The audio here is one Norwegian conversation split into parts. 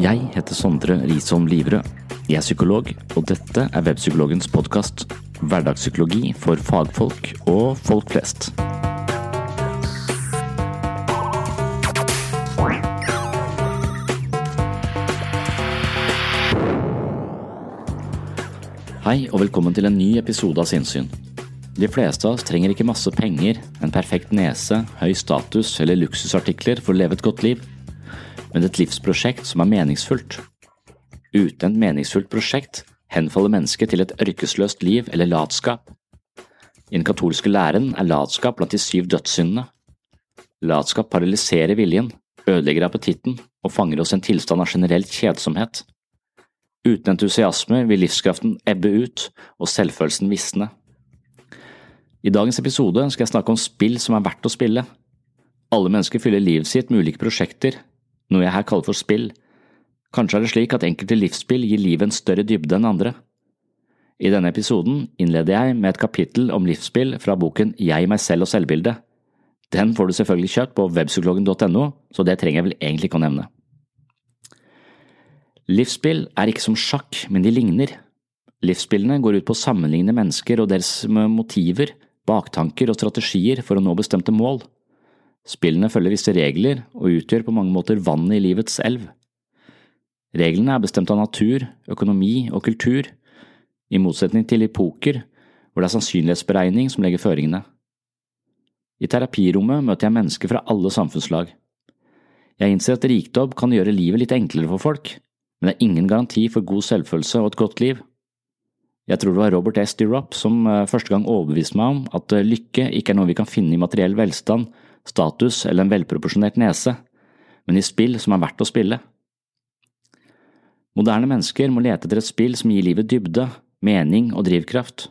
Jeg heter Sondre Risholm Livrød. Jeg er psykolog, og dette er Webpsykologens podkast. Hverdagspsykologi for fagfolk og folk flest. Hei og velkommen til en ny episode av Sinnsyn. De fleste av oss trenger ikke masse penger, en perfekt nese, høy status eller luksusartikler for å leve et godt liv, men et livsprosjekt som er meningsfullt. Uten et meningsfullt prosjekt henfaller mennesket til et ørkesløst liv eller latskap. I den katolske læren er latskap blant de syv dødssyndene. Latskap paralyserer viljen, ødelegger appetitten og fanger oss i en tilstand av generell kjedsomhet. Uten entusiasme vil livskraften ebbe ut og selvfølelsen visne. I dagens episode skal jeg snakke om spill som er verdt å spille. Alle mennesker fyller livet sitt med ulike prosjekter, noe jeg her kaller for spill. Kanskje er det slik at enkelte livsspill gir livet en større dybde enn andre. I denne episoden innleder jeg med et kapittel om livsspill fra boken Jeg, meg selv og selvbildet. Den får du selvfølgelig kjøpt på webpsykologen.no, så det trenger jeg vel egentlig ikke å nevne. Livsspill er ikke som sjakk, men de ligner. Livsspillene går ut på å sammenligne mennesker og deres motiver, baktanker og strategier for å nå bestemte mål. Spillene følger visse regler og utgjør på mange måter vannet i livets elv. Reglene er bestemt av natur, økonomi og kultur, i motsetning til i poker, hvor det er sannsynlighetsberegning som legger føringene. I terapirommet møter jeg mennesker fra alle samfunnslag. Jeg innser at rikdom kan gjøre livet litt enklere for folk, men det er ingen garanti for god selvfølelse og et godt liv. Jeg tror det var Robert S. D. Ropp som eh, første gang overbeviste meg om at eh, lykke ikke er noe vi kan finne i materiell velstand, status eller en velproporsjonert nese, men i spill som er verdt å spille. Moderne mennesker må lete etter et spill som gir livet dybde, mening og drivkraft.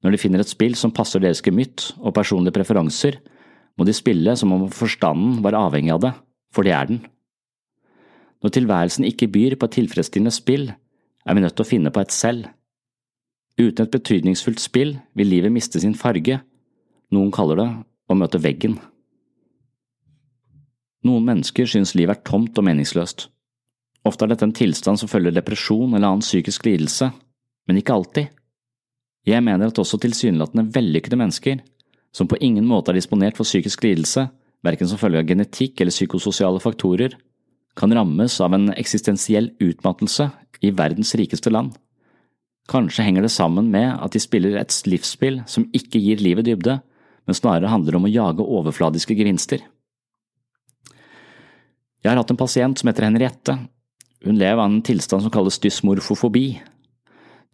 Når de finner et spill som passer deres gemytt og personlige preferanser, må de spille som om forstanden var avhengig av det, for det er den. Når tilværelsen ikke byr på et tilfredsstillende spill, er vi nødt til å finne på et selv. Uten et betydningsfullt spill vil livet miste sin farge, noen kaller det å møte veggen. Noen mennesker synes livet er tomt og meningsløst. Ofte er dette en tilstand som følger depresjon eller annen psykisk lidelse, men ikke alltid. Jeg mener at også tilsynelatende vellykkede mennesker, som på ingen måte er disponert for psykisk lidelse, verken som følge av genetikk eller psykososiale faktorer, kan rammes av en eksistensiell utmattelse i verdens rikeste land. Kanskje henger det sammen med at de spiller et livsspill som ikke gir livet dybde, men snarere handler om å jage overfladiske gevinster. Jeg har hatt en pasient som heter Henriette, hun lever av en tilstand som kalles dysmorfofobi.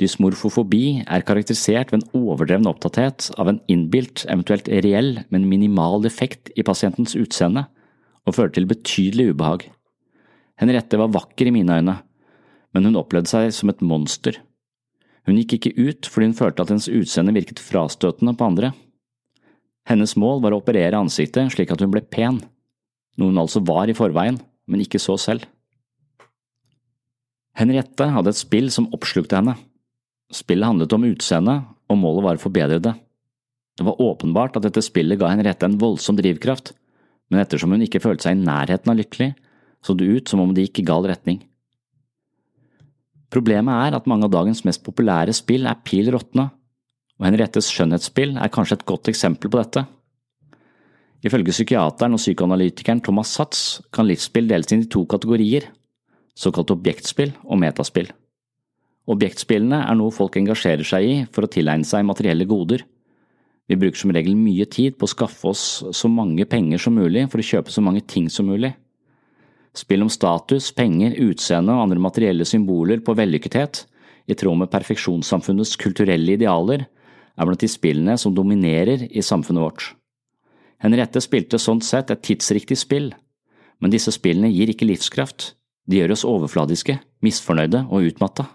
Dysmorfofobi er karakterisert ved en overdreven opptatthet av en innbilt, eventuelt reell, men minimal effekt i pasientens utseende, og fører til betydelig ubehag. Henriette var vakker i mine øyne, men hun opplevde seg som et monster. Hun gikk ikke ut fordi hun følte at hennes utseende virket frastøtende på andre. Hennes mål var å operere ansiktet slik at hun ble pen, noe hun altså var i forveien, men ikke så selv. Henriette hadde et spill som oppslukte henne. Spillet handlet om utseende, og målet var å forbedre det. Det var åpenbart at dette spillet ga Henriette en voldsom drivkraft, men ettersom hun ikke følte seg i nærheten av lykkelig, så det ut som om det gikk i gal retning. Problemet er at mange av dagens mest populære spill er pil råtne, og Henriettes skjønnhetsspill er kanskje et godt eksempel på dette. Ifølge psykiateren og psykoanalytikeren Thomas Satz kan livsspill deles inn i to kategorier, såkalt objektspill og metaspill. Objektspillene er noe folk engasjerer seg i for å tilegne seg materielle goder. Vi bruker som regel mye tid på å skaffe oss så mange penger som mulig for å kjøpe så mange ting som mulig. Spill om status, penger, utseende og andre materielle symboler på vellykkethet, i tråd med perfeksjonssamfunnets kulturelle idealer, er blant de spillene som dominerer i samfunnet vårt. Henriette spilte sånn sett et tidsriktig spill, men disse spillene gir ikke livskraft, de gjør oss overfladiske, misfornøyde og utmatta.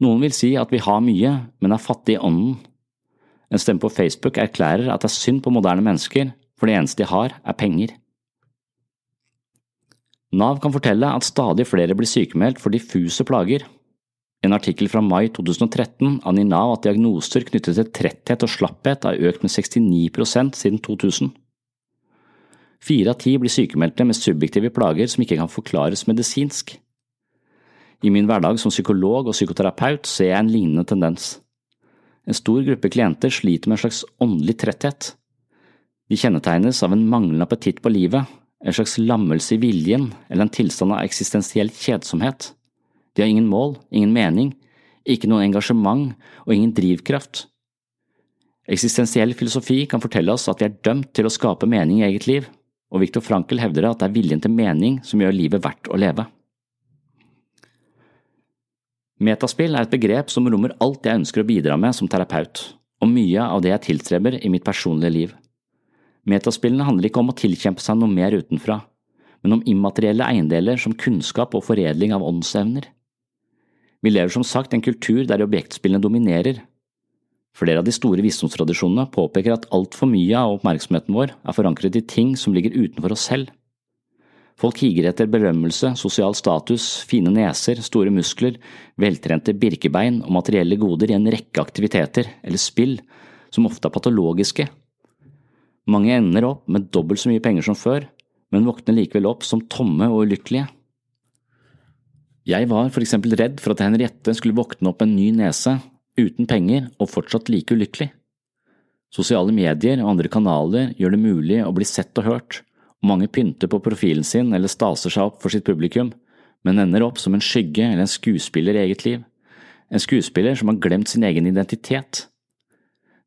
Noen vil si at vi har mye, men er fattige i ånden. En stemme på Facebook erklærer at det er synd på moderne mennesker, for det eneste de har, er penger. Nav kan fortelle at stadig flere blir sykemeldt for diffuse plager. En artikkel fra mai 2013 angir Nav at diagnoser knyttet til tretthet og slapphet har økt med 69% siden 2000. Fire av ti blir sykemeldte med subjektive plager som ikke kan forklares medisinsk. I min hverdag som psykolog og psykoterapeut ser jeg en lignende tendens. En stor gruppe klienter sliter med en slags åndelig tretthet. De kjennetegnes av en manglende appetitt på livet, en slags lammelse i viljen eller en tilstand av eksistensiell kjedsomhet. De har ingen mål, ingen mening, ikke noe engasjement og ingen drivkraft. Eksistensiell filosofi kan fortelle oss at vi er dømt til å skape mening i eget liv, og Viktor Frankel hevder at det er viljen til mening som gjør livet verdt å leve. Metaspill er et begrep som rommer alt jeg ønsker å bidra med som terapeut, og mye av det jeg tilstreber i mitt personlige liv. Metaspillene handler ikke om å tilkjempe seg noe mer utenfra, men om immaterielle eiendeler som kunnskap og foredling av åndsevner. Vi lever som sagt en kultur der objektspillene dominerer. Flere av de store visdomstradisjonene påpeker at altfor mye av oppmerksomheten vår er forankret i ting som ligger utenfor oss selv. Folk higer etter berømmelse, sosial status, fine neser, store muskler, veltrente birkebein og materielle goder i en rekke aktiviteter eller spill som ofte er patologiske. Mange ender opp med dobbelt så mye penger som før, men våkner likevel opp som tomme og ulykkelige. Jeg var for eksempel redd for at Henriette skulle våkne opp en ny nese, uten penger og fortsatt like ulykkelig. Sosiale medier og andre kanaler gjør det mulig å bli sett og hørt, og mange pynter på profilen sin eller staser seg opp for sitt publikum, men ender opp som en skygge eller en skuespiller i eget liv, en skuespiller som har glemt sin egen identitet.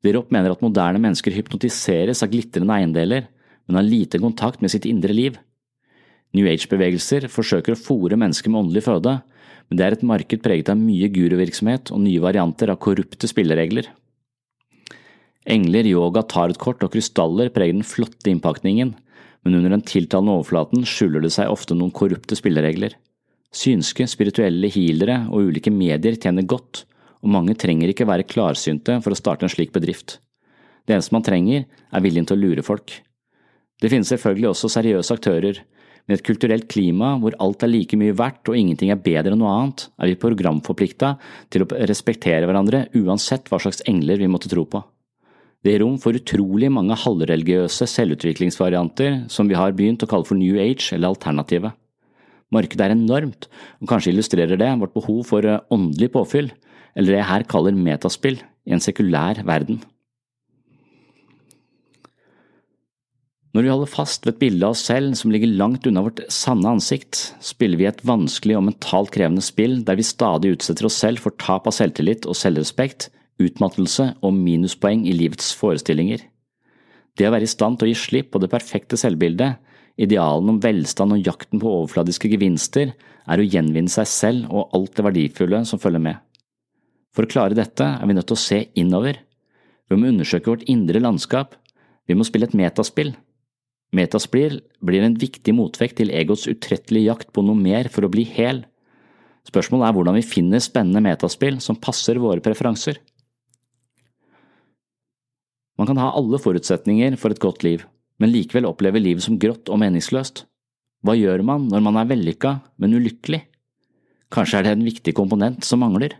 Deropp mener at moderne mennesker hypnotiseres av glitrende eiendeler, men har lite kontakt med sitt indre liv. New Age-bevegelser forsøker å fòre mennesker med åndelig føde, men det er et marked preget av mye guruvirksomhet og nye varianter av korrupte spilleregler. Engler, yoga, tarotkort og krystaller preger den flotte innpakningen, men under den tiltalende overflaten skjuler det seg ofte noen korrupte spilleregler. Synske, spirituelle healere og ulike medier tjener godt, og mange trenger ikke være klarsynte for å starte en slik bedrift. Det eneste man trenger, er viljen til å lure folk. Det finnes selvfølgelig også seriøse aktører, med et kulturelt klima hvor alt er like mye verdt og ingenting er bedre enn noe annet, er vi programforplikta til å respektere hverandre uansett hva slags engler vi måtte tro på. Det gir rom for utrolig mange halvreligiøse selvutviklingsvarianter som vi har begynt å kalle for New Age eller alternativet. Markedet er enormt, og kanskje illustrerer det vårt behov for åndelig påfyll, eller det jeg her kaller metaspill, i en sekulær verden. Når vi holder fast ved et bilde av oss selv som ligger langt unna vårt sanne ansikt, spiller vi et vanskelig og mentalt krevende spill der vi stadig utsetter oss selv for tap av selvtillit og selvrespekt, utmattelse og minuspoeng i livets forestillinger. Det å være i stand til å gi slipp på det perfekte selvbildet, idealene om velstand og jakten på overfladiske gevinster, er å gjenvinne seg selv og alt det verdifulle som følger med. For å klare dette er vi nødt til å se innover. Vi må undersøke vårt indre landskap. Vi må spille et metaspill Metaspill blir en viktig motvekt til egots utrettelige jakt på noe mer for å bli hel. Spørsmålet er hvordan vi finner spennende metaspill som passer våre preferanser. Man kan ha alle forutsetninger for et godt liv, men likevel oppleve livet som grått og meningsløst. Hva gjør man når man er vellykka, men ulykkelig? Kanskje er det en viktig komponent som mangler?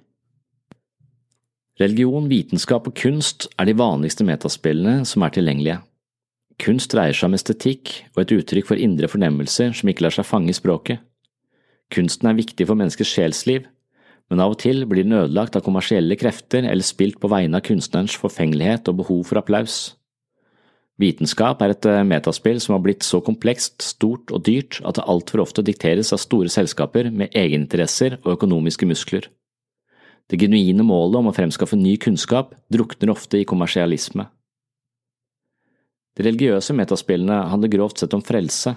Religion, vitenskap og kunst er de vanligste metaspillene som er tilgjengelige. Kunst dreier seg om estetikk og et uttrykk for indre fornemmelser som ikke lar seg fange i språket. Kunsten er viktig for menneskers sjelsliv, men av og til blir den ødelagt av kommersielle krefter eller spilt på vegne av kunstnerens forfengelighet og behov for applaus. Vitenskap er et eh, metaspill som har blitt så komplekst, stort og dyrt at det altfor ofte dikteres av store selskaper med egeninteresser og økonomiske muskler. Det genuine målet om å fremskaffe ny kunnskap drukner ofte i kommersialisme. De religiøse metaspillene handler grovt sett om frelse.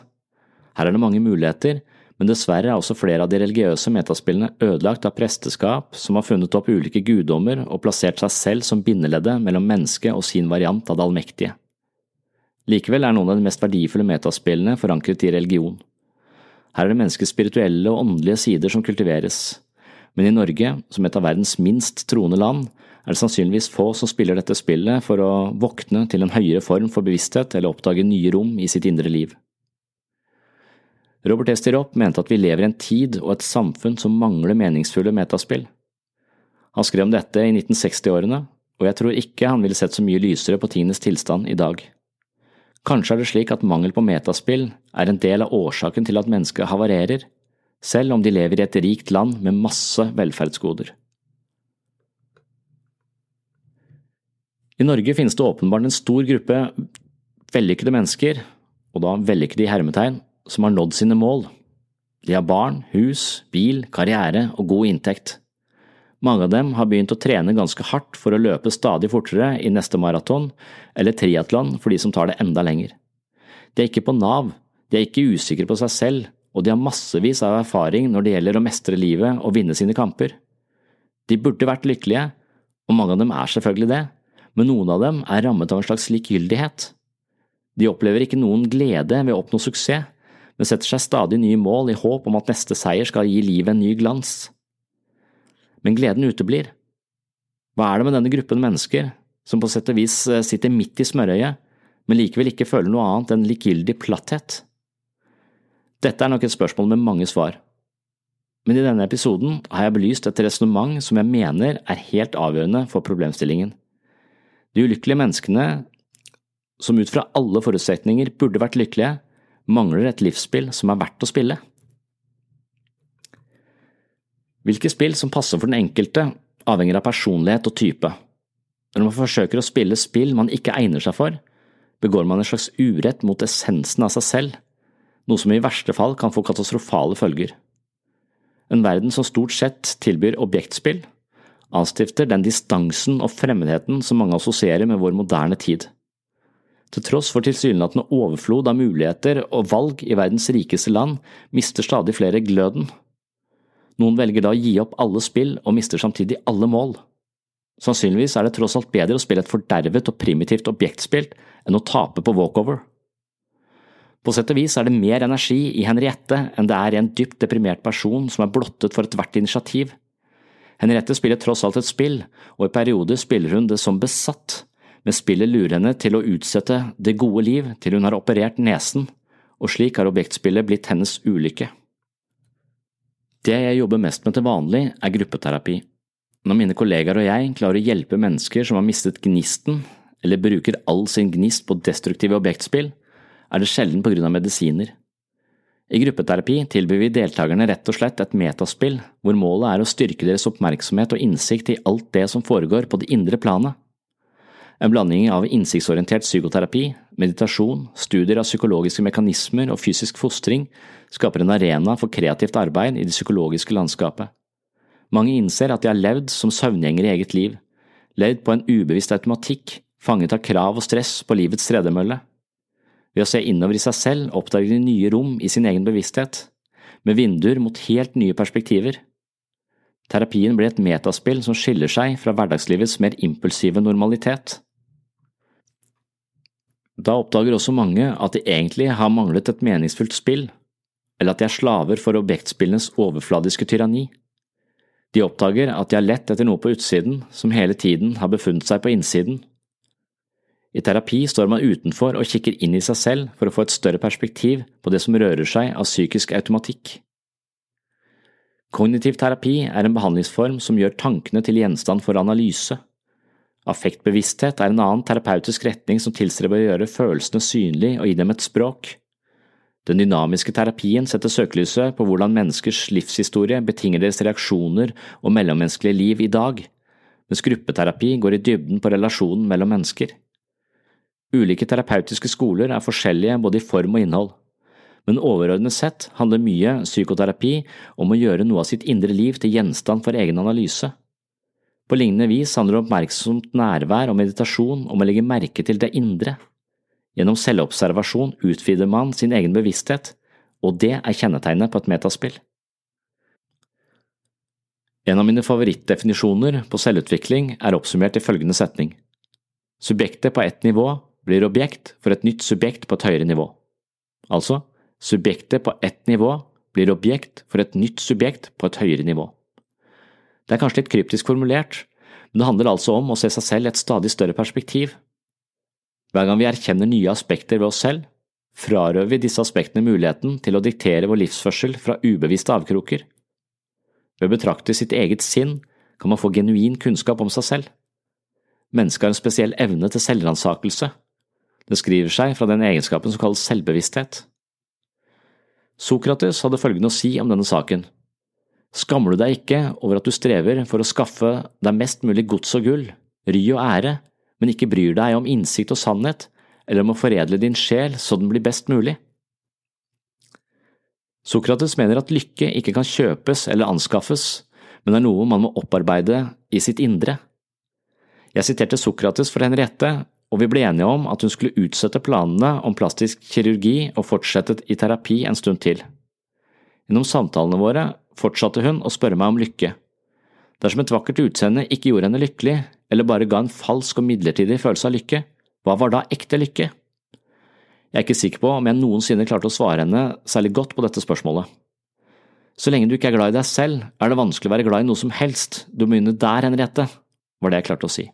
Her er det mange muligheter, men dessverre er også flere av de religiøse metaspillene ødelagt av presteskap som har funnet opp ulike guddommer og plassert seg selv som bindeleddet mellom mennesket og sin variant av det allmektige. Likevel er noen av de mest verdifulle metaspillene forankret i religion. Her er det menneskets spirituelle og åndelige sider som kultiveres, men i Norge, som et av verdens minst troende land, er det sannsynligvis få som spiller dette spillet for å våkne til en høyere form for bevissthet eller oppdage nye rom i sitt indre liv. Robert Estirop mente at vi lever i en tid og et samfunn som mangler meningsfulle metaspill. Han skrev om dette i 1960-årene, og jeg tror ikke han ville sett så mye lysere på tingenes tilstand i dag. Kanskje er det slik at mangel på metaspill er en del av årsaken til at mennesket havarerer, selv om de lever i et rikt land med masse velferdsgoder. I Norge finnes det åpenbart en stor gruppe vellykkede mennesker, og da vellykkede i hermetegn, som har nådd sine mål. De har barn, hus, bil, karriere og god inntekt. Mange av dem har begynt å trene ganske hardt for å løpe stadig fortere i neste maraton eller triatlon for de som tar det enda lenger. De er ikke på Nav, de er ikke usikre på seg selv, og de har massevis av erfaring når det gjelder å mestre livet og vinne sine kamper. De burde vært lykkelige, og mange av dem er selvfølgelig det, men noen av dem er rammet av en slags likegyldighet. De opplever ikke noen glede ved å oppnå suksess, men setter seg stadig nye mål i håp om at neste seier skal gi livet en ny glans. Men gleden uteblir. Hva er det med denne gruppen mennesker, som på sett og vis eh, sitter midt i smørøyet, men likevel ikke føler noe annet enn likegyldig platthet? Dette er nok et spørsmål med mange svar. Men i denne episoden har jeg belyst et resonnement som jeg mener er helt avgjørende for problemstillingen. De ulykkelige menneskene, som ut fra alle forutsetninger burde vært lykkelige, mangler et livsspill som er verdt å spille. Hvilke spill som passer for den enkelte, avhenger av personlighet og type. Når man forsøker å spille spill man ikke egner seg for, begår man en slags urett mot essensen av seg selv noe som i verste fall kan få katastrofale følger. En verden som stort sett tilbyr objektspill, anstifter den distansen og fremmedheten som mange assosierer med vår moderne tid. Til tross for tilsynelatende overflod av muligheter og valg i verdens rikeste land, mister stadig flere gløden. Noen velger da å gi opp alle spill og mister samtidig alle mål. Sannsynligvis er det tross alt bedre å spille et fordervet og primitivt objektspill enn å tape på walkover. På sett og vis er det mer energi i Henriette enn det er i en dypt deprimert person som er blottet for ethvert initiativ. Henriette spiller tross alt et spill, og i perioder spiller hun det som besatt, men spillet lurer henne til å utsette det gode liv til hun har operert nesen, og slik har objektspillet blitt hennes ulykke. Det jeg jobber mest med til vanlig, er gruppeterapi. Når mine kollegaer og jeg klarer å hjelpe mennesker som har mistet gnisten, eller bruker all sin gnist på destruktive objektspill, er det sjelden på grunn av medisiner. I gruppeterapi tilbyr vi deltakerne rett og slett et metaspill hvor målet er å styrke deres oppmerksomhet og innsikt i alt det som foregår på det indre planet. En blanding av innsiktsorientert psykoterapi, meditasjon, studier av psykologiske mekanismer og fysisk fostring skaper en arena for kreativt arbeid i det psykologiske landskapet. Mange innser at de har levd som søvngjengere i eget liv, levd på en ubevisst automatikk, fanget av krav og stress på livets tredemølle. Ved å se innover i seg selv oppdager de nye rom i sin egen bevissthet, med vinduer mot helt nye perspektiver. Terapien blir et metaspill som skiller seg fra hverdagslivets mer impulsive normalitet. Da oppdager også mange at de egentlig har manglet et meningsfullt spill, eller at de er slaver for objektspillenes overfladiske tyranni. De oppdager at de har lett etter noe på utsiden som hele tiden har befunnet seg på innsiden. I terapi står man utenfor og kikker inn i seg selv for å få et større perspektiv på det som rører seg av psykisk automatikk. Kognitiv terapi er en behandlingsform som gjør tankene til gjenstand for analyse. Affektbevissthet er en annen terapeutisk retning som tilstreber å gjøre følelsene synlige og gi dem et språk. Den dynamiske terapien setter søkelyset på hvordan menneskers livshistorie betinger deres reaksjoner og mellommenneskelige liv i dag, mens gruppeterapi går i dybden på relasjonen mellom mennesker. Ulike terapeutiske skoler er forskjellige både i form og innhold, men overordnet sett handler mye psykoterapi om å gjøre noe av sitt indre liv til gjenstand for egen analyse. På lignende vis handler oppmerksomt nærvær og meditasjon om å legge merke til det indre. Gjennom selvobservasjon utvider man sin egen bevissthet, og det er kjennetegnet på et metaspill. En av mine favorittdefinisjoner på selvutvikling er oppsummert i følgende setning. Subjektet på ett nivå blir objekt for et nytt subjekt på et høyere nivå. Altså, subjektet på ett nivå blir objekt for et nytt subjekt på et høyere nivå. Det er kanskje litt kryptisk formulert, men det handler altså om å se seg selv i et stadig større perspektiv. Hver gang vi erkjenner nye aspekter ved oss selv, frarøver vi disse aspektene muligheten til å diktere vår livsførsel fra ubevisste avkroker. Ved å betrakte sitt eget sinn kan man få genuin kunnskap om seg selv. Mennesket har en spesiell evne til selvransakelse, det skriver seg fra den egenskapen som kalles selvbevissthet. Sokrates hadde følgende å si om denne saken. Skammer du deg ikke over at du strever for å skaffe deg mest mulig gods og gull, ry og ære, men ikke bryr deg om innsikt og sannhet, eller om å foredle din sjel så den blir best mulig? Sokrates mener at lykke ikke kan kjøpes eller anskaffes, men er noe man må opparbeide i sitt indre. Jeg siterte Sokrates for Henriette, og vi ble enige om at hun skulle utsette planene om plastisk kirurgi og fortsette i terapi en stund til. Gjennom samtalene våre fortsatte hun å spørre meg om lykke. Dersom et vakkert utseende ikke gjorde henne lykkelig, eller bare ga en falsk og midlertidig følelse av lykke, hva var da ekte lykke? Jeg er ikke sikker på om jeg noensinne klarte å svare henne særlig godt på dette spørsmålet. Så lenge du ikke er glad i deg selv, er det vanskelig å være glad i noe som helst, du må begynne der, Henriette, var det jeg klarte å si.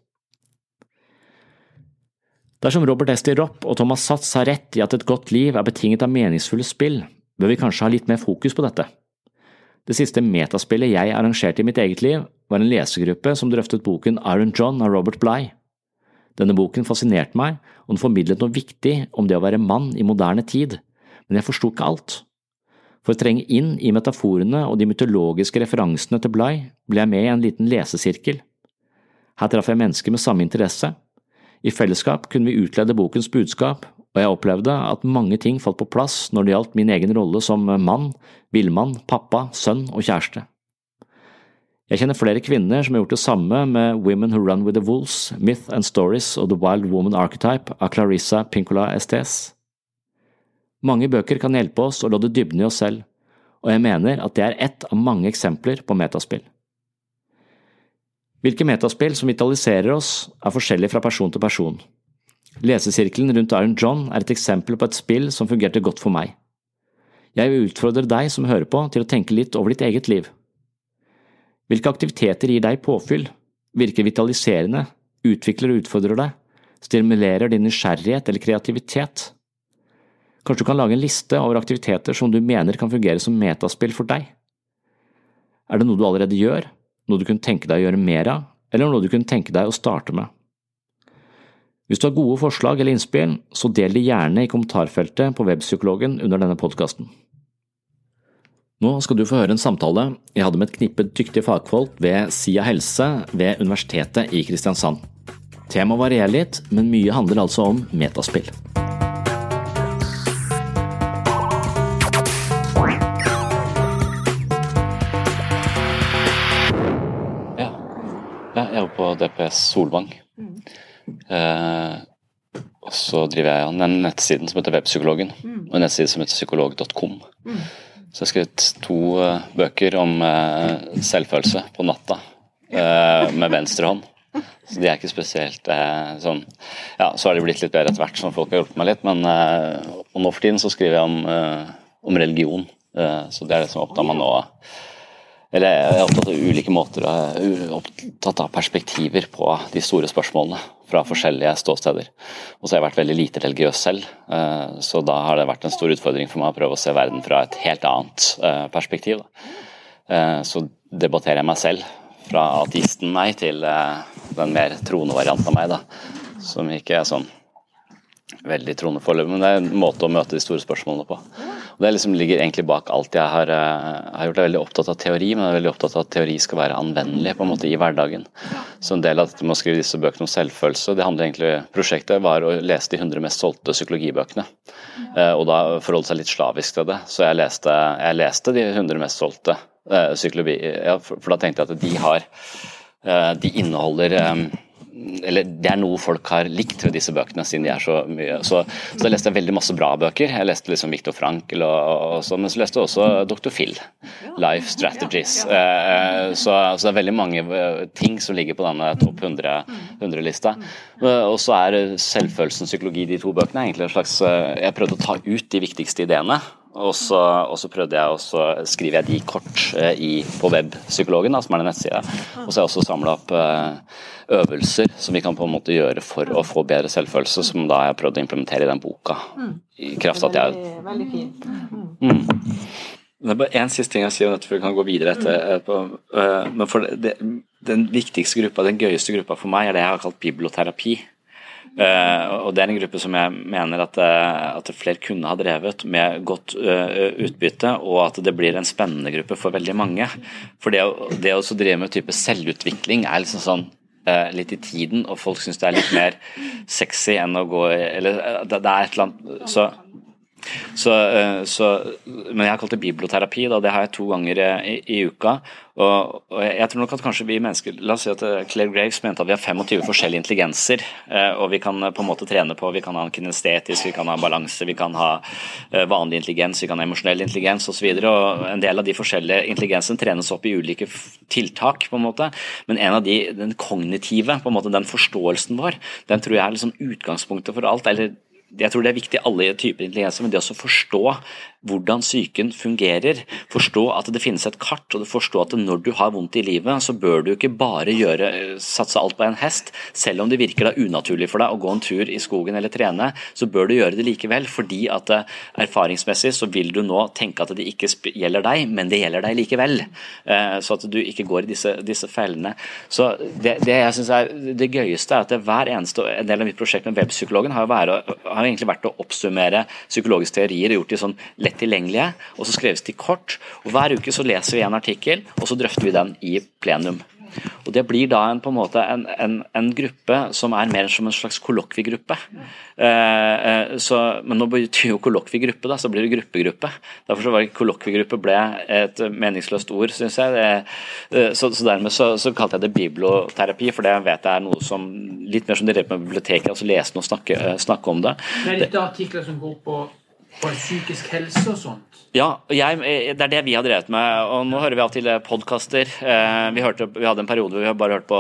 Dersom Robert Esti Ropp og Thomas Satz har rett i at et godt liv er betinget av meningsfulle spill, bør vi kanskje ha litt mer fokus på dette. Det siste metaspillet jeg arrangerte i mitt eget liv, var en lesegruppe som drøftet boken Iron John av Robert Bligh. Denne boken fascinerte meg, og den formidlet noe viktig om det å være mann i moderne tid, men jeg forsto ikke alt. For å trenge inn i metaforene og de mytologiske referansene til Bligh ble jeg med i en liten lesesirkel. Her traff jeg mennesker med samme interesse, i fellesskap kunne vi utlede bokens budskap, og jeg opplevde at mange ting falt på plass når det gjaldt min egen rolle som mann, villmann, pappa, sønn og kjæreste. Jeg kjenner flere kvinner som har gjort det samme med Women Who Run With The Wolves, Myth and Stories og The Wild Woman Archetype av Clarissa Pincola Estes. Mange bøker kan hjelpe oss å lodde dybden i oss selv, og jeg mener at det er ett av mange eksempler på metaspill. Hvilke metaspill som vitaliserer oss, er forskjellig fra person til person. Lesesirkelen rundt Iron John er et eksempel på et spill som fungerte godt for meg. Jeg vil utfordre deg som hører på til å tenke litt over ditt eget liv. Hvilke aktiviteter gir deg påfyll, virker vitaliserende, utvikler og utfordrer deg, stimulerer din nysgjerrighet eller kreativitet? Kanskje du kan lage en liste over aktiviteter som du mener kan fungere som metaspill for deg? Er det noe du allerede gjør, noe du kunne tenke deg å gjøre mer av, eller noe du kunne tenke deg å starte med. Hvis du har gode forslag eller innspill, så del de gjerne i kommentarfeltet på Webpsykologen under denne podkasten. Nå skal du få høre en samtale jeg hadde med et knippe dyktige fagfolk ved Sia helse ved Universitetet i Kristiansand. Temaet varierer litt, men mye handler altså om metaspill. DPS Solvang. Mm. Eh, og så driver jeg den nettsiden som heter Webpsykologen, mm. og en nettside som heter psykolog.com. Mm. Så jeg har skrevet to uh, bøker om uh, selvfølelse på natta uh, med venstre hånd. Så de er ikke spesielt sånn Ja, så har de blitt litt bedre etter hvert, som folk har hjulpet meg litt, men Og nå for tiden så skriver jeg om, om religion, så det er det som opptar meg nå eller jeg er opptatt av ulike måter, opptatt av perspektiver på de store spørsmålene fra forskjellige ståsteder. Og så har jeg vært veldig lite religiøs selv, eh, så da har det vært en stor utfordring for meg å prøve å se verden fra et helt annet eh, perspektiv. Så debatterer jeg meg selv, fra ateisten meg til den mer troende varianten av meg, da. Som ikke er sånn veldig troende foreløpig, men det er en måte å møte de store spørsmålene på. Det liksom ligger egentlig bak alt jeg har, uh, har gjort. Jeg er veldig opptatt av teori, men jeg er veldig opptatt av at teori skal være anvendelig på en måte i hverdagen. Så en del av dette med å skrive disse bøkene om selvfølelse, det handler egentlig Prosjektet var å lese de 100 mest solgte psykologibøkene. Uh, og da forholde seg litt slavisk til det. Så jeg leste, jeg leste de 100 mest solgte uh, psykologi, ja, for, da tenkte jeg at de har De inneholder eller det er noe folk har likt ved disse bøkene, siden de er så mye. Så, så jeg leste veldig masse bra bøker. Jeg leste liksom Viktor Frankel, og, og så, men så leste jeg også Dr. Phil. Life Strategies. Eh, så, så, det er veldig mange eh, ting som ligger på denne topp 100-lista. 100 og så er selvfølelsen psykologi, de to bøkene, egentlig en slags Jeg prøvde å ta ut de viktigste ideene. Og så, og så, prøvde jeg også, skriver jeg de kort eh, i, på Webpsykologen, som er den nettsida. Og så har jeg også samla opp eh, øvelser som vi kan på en måte gjøre for å få bedre selvfølelse, som da jeg har prøvd å implementere i den boka. I kraft at jeg Veldig, veldig fint. Mm. Det er bare én siste ting jeg sier om dette før vi kan gå videre. etterpå. Men for det, Den viktigste gruppa, den gøyeste gruppa for meg, er det jeg har kalt biblioterapi. Uh, og Det er en gruppe som jeg mener at, uh, at flere kunne ha drevet med godt uh, utbytte, og at det blir en spennende gruppe for veldig mange. For det, det å drive med type selvutvikling er liksom sånn litt i tiden, og folk syns det er litt mer sexy enn å gå Eller det, det er et eller annet så så, eh, så, men jeg har kalt det biblioterapi, da, det har jeg to ganger i, i uka. Og, og, jeg tror nok at kanskje vi mennesker La oss si at eh, Claire Graves mente at vi har 25 forskjellige intelligenser. Eh, og vi kan på en måte trene på Vi kan ha en kinestetisk, vi kan ha balanse, vi kan ha vanlig intelligens, vi kan ha emosjonell intelligens osv. En del av de forskjellige intelligensene trenes opp i ulike tiltak, på en måte. Men en av de, den kognitive, på en måte den forståelsen vår, den tror jeg er liksom utgangspunktet for alt. eller jeg tror det er viktig alle typer intelligenser, men det å forstå hvordan psyken fungerer, forstå at det finnes et kart, og forstå at når du har vondt i livet, så bør du ikke bare gjøre, satse alt på en hest. Selv om det virker da unaturlig for deg å gå en tur i skogen eller trene, så bør du gjøre det likevel, fordi at eh, erfaringsmessig så vil du nå tenke at det ikke gjelder deg, men det gjelder deg likevel. Eh, så at du ikke går i disse, disse fellene. Så det, det jeg synes er det gøyeste, er at hver eneste en del av mitt prosjekt med webpsykologen har, vært, har egentlig vært å oppsummere psykologiske teorier og gjort de sånn lett tilgjengelige, og så skreves de kort. og Hver uke så leser vi en artikkel, og så drøfter vi den i plenum. Og Det blir da en, på en måte en, en, en gruppe som er mer som en slags kollokviegruppe. Eh, eh, men nå betyr jo kollokviegruppe, da, så blir det gruppegruppe. Derfor så var kollokviegruppe ble et meningsløst ord, syns jeg. Det, eh, så, så, dermed så, så, kalte jeg det biblioterapi, for det vet jeg er noe som litt mer som de drev med biblioteket, altså lese og snakke, snakke om det. Men er dette artikler som går på på psykisk helse og sånt? Ja, jeg, det er det vi har drevet med. og Nå hører vi av til podkaster. Eh, vi, vi, hadde en periode hvor vi bare hørt på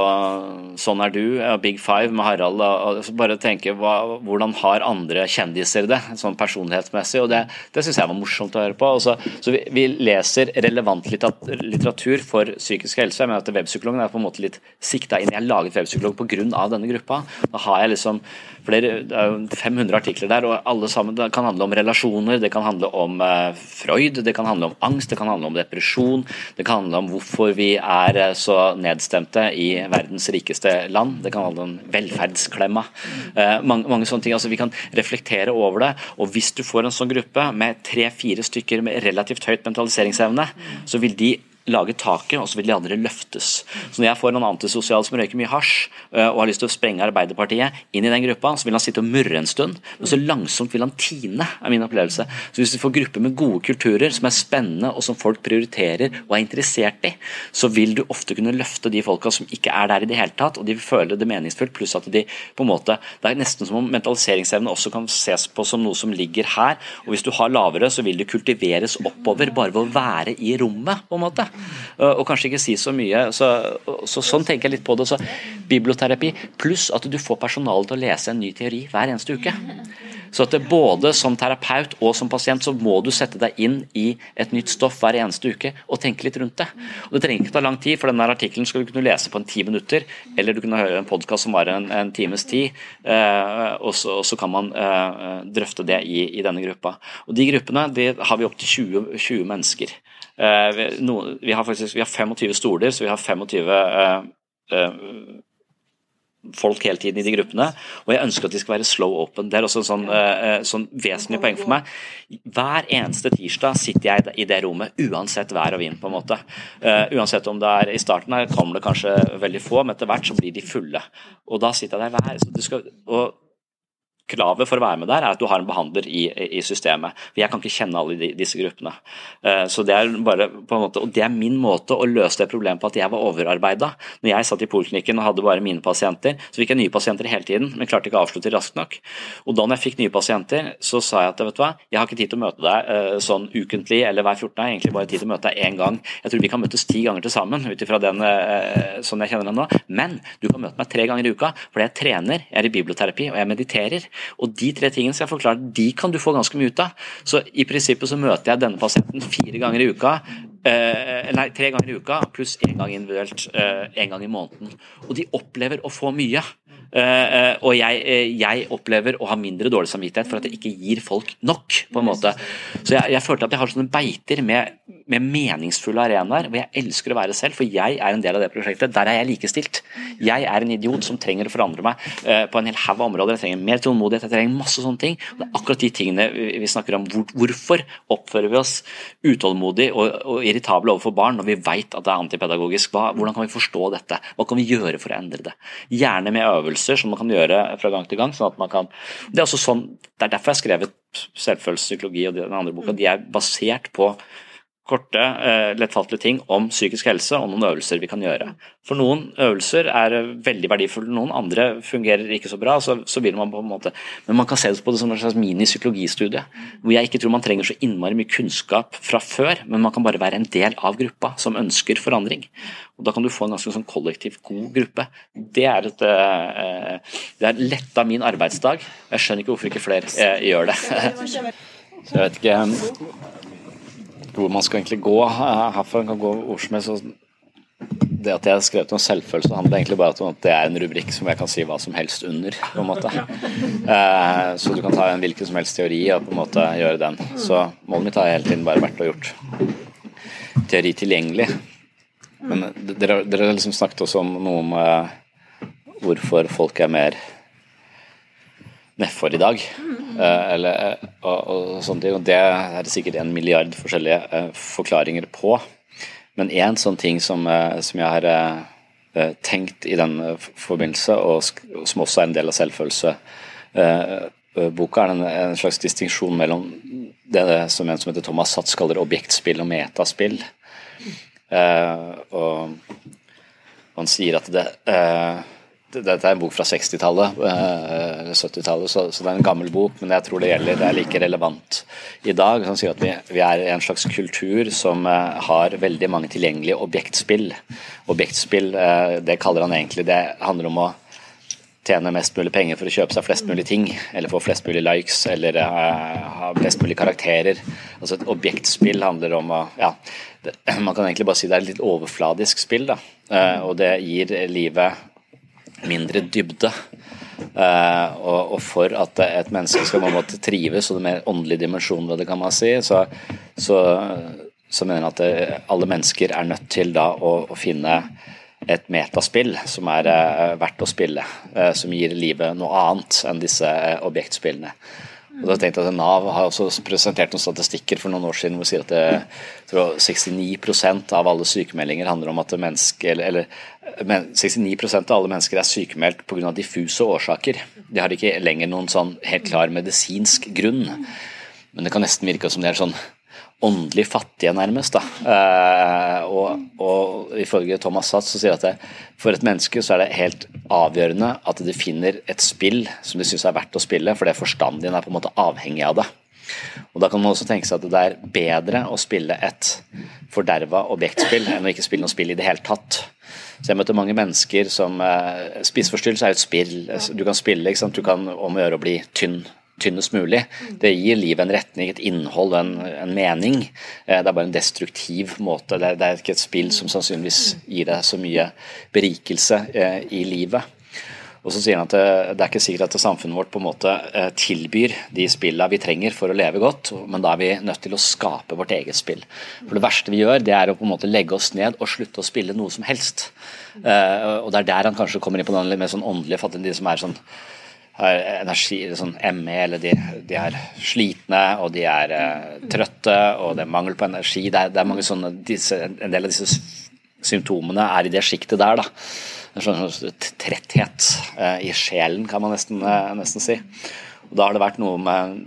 Sånn er du, Big Five med Harald. og Bare tenke hva, hvordan har andre kjendiser det, sånn personlighetsmessig. og Det, det syns jeg var morsomt å høre på. Så, så vi, vi, leser relevant litteratur for psykisk helse. Mener at Webpsykologen er på en måte litt sikta inn. Jeg har laget webpsykolog pga. denne gruppa. Da har jeg liksom flere, det er jo 500 artikler der, og alle sammen det kan handle om relasjoner, det kan handle om Freud, det kan handle om angst, det kan handle om depresjon, det kan handle om hvorfor vi er uh, så nedstemte i verdens rikeste land, det kan handle om velferdsklemma. Uh, mange, mange, sånne ting. altså Vi kan reflektere over det, og hvis du får en sånn gruppe med tre-fire stykker med relativt høyt mentaliseringsevne, så vil de lage taket, og så vil de andre løftes. Så Når jeg får noen antisosial som røyker mye hasj øh, og har lyst til å sprenge Arbeiderpartiet inn i den gruppa, så vil han sitte og murre en stund, men så langsomt vil han tine, er min opplevelse. Så Hvis du får grupper med gode kulturer som er spennende og som folk prioriterer og er interessert i, så vil du ofte kunne løfte de folka som ikke er der i det hele tatt, og de vil føle det meningsfullt, pluss at de på en måte Det er nesten som om mentaliseringsevne også kan ses på som noe som ligger her, og hvis du har lavere, så vil det kultiveres oppover bare ved å være i rommet, på en måte. Eh, og kanskje ikke si så mye. Så, så, sånn tenker jeg litt på det. Så biblioterapi pluss at du får personalet til å lese en ny teori hver eneste uke. Så at både som terapeut og som pasient så må du sette deg inn i et nytt stoff hver eneste uke og tenke litt rundt det. Og Det trenger ikke ta lang tid, for denne artikkelen skal du kunne lese på en ti minutter, eller du kunne høre en podkast som varer en, en, times tid, eh, og, så, og, så, kan man eh, drøfte det i, i, denne gruppa. Og De gruppene de har vi opptil 20, 20 mennesker. Eh, vi, no, vi, har faktisk vi har 25 stoler, så vi har 25 uh, uh, folk hele tiden i de gruppene. Og jeg ønsker at de skal være slow open. Det er også en sånn, uh, sånn vesentlig poeng for meg. Hver eneste tirsdag sitter jeg i det rommet, uansett vær og vind. på en måte. uansett om det er i starten her kommer det kanskje veldig få, men etter hvert så blir de fulle. Og da sitter jeg der hver så du skal, og kravet for å være med der er at du har en behandler i, i systemet. For Jeg kan ikke kjenne alle de, disse gruppene. Uh, så det er bare på en måte, og det er min måte å løse det problemet på at jeg var overarbeida. Når jeg satt i poliklinikken og hadde bare mine pasienter, så fikk jeg nye pasienter hele tiden, men klarte ikke å avslutte raskt nok. Og Da jeg fikk nye pasienter, så sa jeg at vet du hva, jeg har ikke tid til å møte deg uh, sånn ukentlig eller hver 14. Jeg har egentlig bare tid til å møte deg én gang. Jeg tror vi kan møtes ti ganger til sammen, ut ifra den uh, sånn jeg kjenner deg nå. Men du kan møte meg tre ganger i uka, fordi jeg trener, jeg er i biblioterapi og jeg mediterer. Og de tre tingene skal jeg forklare, de kan du få ganske mye ut av. Så i prinsippet så møter jeg denne pasienten fire ganger i uka. Eh, nei, tre ganger i uka pluss én gang individuelt eh, en gang i måneden. Og de opplever å få mye. Uh, og jeg, uh, jeg, opplever å ha mindre dårlig samvittighet for at jeg ikke gir folk nok. på en måte. Så jeg, jeg følte at jeg har sånne beiter med, med meningsfulle arenaer hvor jeg elsker å være selv, for jeg er en del av det prosjektet. Der er jeg likestilt. Jeg er en idiot som trenger å forandre meg uh, på en hel haug av områder. Jeg trenger mer tålmodighet, jeg trenger masse sånne ting. Og det er akkurat de tingene vi snakker om. Hvor, hvorfor oppfører vi oss utålmodig og, og irritable overfor barn når vi vet at det er antipedagogisk? Hva, hvordan kan vi forstå dette? Hva kan vi gjøre for å endre det? Gjerne med øvelser som man kan gjøre fra gang til gang. sånn at man kan, Det er, sånn, det er derfor jeg har skrevet selvfølelsespsykologi og den andre boka. De er basert på korte, eh, lettfattelige ting om psykisk helse og noen øvelser vi kan gjøre. For noen øvelser er veldig verdifulle, noen andre fungerer ikke så bra. så, så vil man på en måte, Men man kan se det på det som en slags mini-psykologistudie. Hvor jeg ikke tror man trenger så innmari mye kunnskap fra før, men man kan bare være en del av gruppa som ønsker forandring. Og Da kan du få en ganske sånn kollektiv god gruppe. Det er, et, eh, det er letta min arbeidsdag. Jeg skjønner ikke hvorfor ikke flere eh, gjør det. Så jeg vet ikke hvor man skal egentlig gå herfra. kan gå hvor som. Det at jeg har skrevet om selvfølelse, handler egentlig bare om at det er en rubrikk som jeg kan si hva som helst under. på en måte. Eh, så du kan ta en hvilken som helst teori og på en måte gjøre den. Så målet mitt har hele tiden bare vært å gjort teori tilgjengelig. Men dere, har liksom snakket også om noe om uh, hvorfor folk er mer nedfor i dag. Mm. eller, uh, og, og, sånne ting. Og det er det sikkert en milliard forskjellige uh, forklaringer på. Men én sånn ting som, som jeg har tenkt i den forbindelse, og, som også er en del av selvfølelseboka, er en, slags distinksjon mellom det som en som heter Thomas Satz kaller objektspill og metaspill. og han sier at det dette er en bok fra 60-tallet, eller eh, 70-tallet, så, det er en gammel bok, men jeg tror det gjelder, det er like relevant i dag. Han sier at vi, vi er en slags kultur som uh, har veldig mange tilgjengelige objektspill. Objektspill, uh, det kaller han egentlig Det handler om å tjene mest mulig penger for å kjøpe seg flest mulig ting, eller få flest mulig likes, eller ha flest mulig karakterer. Altså Et objektspill handler om å ja, det, Man kan egentlig bare si det er et litt overfladisk spill, da. og det gir livet mindre dybde. Uh, og, og, for at et menneske skal på en måte trives, og det mer åndelige dimensjonen ved det, kan man si, så, så, så mener jeg at det, alle mennesker er nødt til da å, å finne et metaspill som er uh, verdt å spille, uh, som gir livet noe annet enn disse objektspillene. Og da tenkte jeg at Nav har også presentert noen statistikker for noen år siden hvor de sier at det, 69% av alle sykemeldinger handler om at menneske, eller, eller 69% av alle mennesker er sykemeldt pga. diffuse årsaker. De har ikke lenger noen sånn helt klar medisinsk grunn. Men det kan nesten virke som det er sånn åndelig fattige, nærmest. da. Eh, og, og ifølge Thomas Satz så sier at for et menneske så er det helt avgjørende at de finner et spill som de syns er verdt å spille, fordi forstanden din er på en måte avhengig av det. Og Da kan man også tenke seg at det er bedre å spille et forderva objektspill enn å ikke spille noe spill i det hele tatt. Så jeg møter mange mennesker som eh, Spiseforstyrrelse er jo et spill. Du kan spille, ikke sant? du kan om å gjøre å bli tynn tynnest mulig. Det gir livet en retning, et innhold, en, en mening. Eh, det er bare en destruktiv måte. Det er, det er, ikke et spill som sannsynligvis gir deg så mye berikelse eh, i livet. Og så sier han at det, det, er ikke sikkert at samfunnet vårt på en måte eh, tilbyr de spillene vi trenger for å leve godt, men da er vi nødt til å skape vårt eget spill. For Det verste vi gjør, det er å på en måte legge oss ned og slutte å spille noe som helst. Og Det er der han kanskje kommer inn på den litt mer sånn åndelige fattige, de som er sånn har energi, sånn ME, eller de, de, er slitne og de er uh, trøtte og det er mangel på energi. Det er, det er sånne, disse, En del av disse symptomene er i det sjiktet der. da. En sånn, sånn tretthet uh, i sjelen, kan man nesten, uh, nesten, si. Og Da har det vært noe med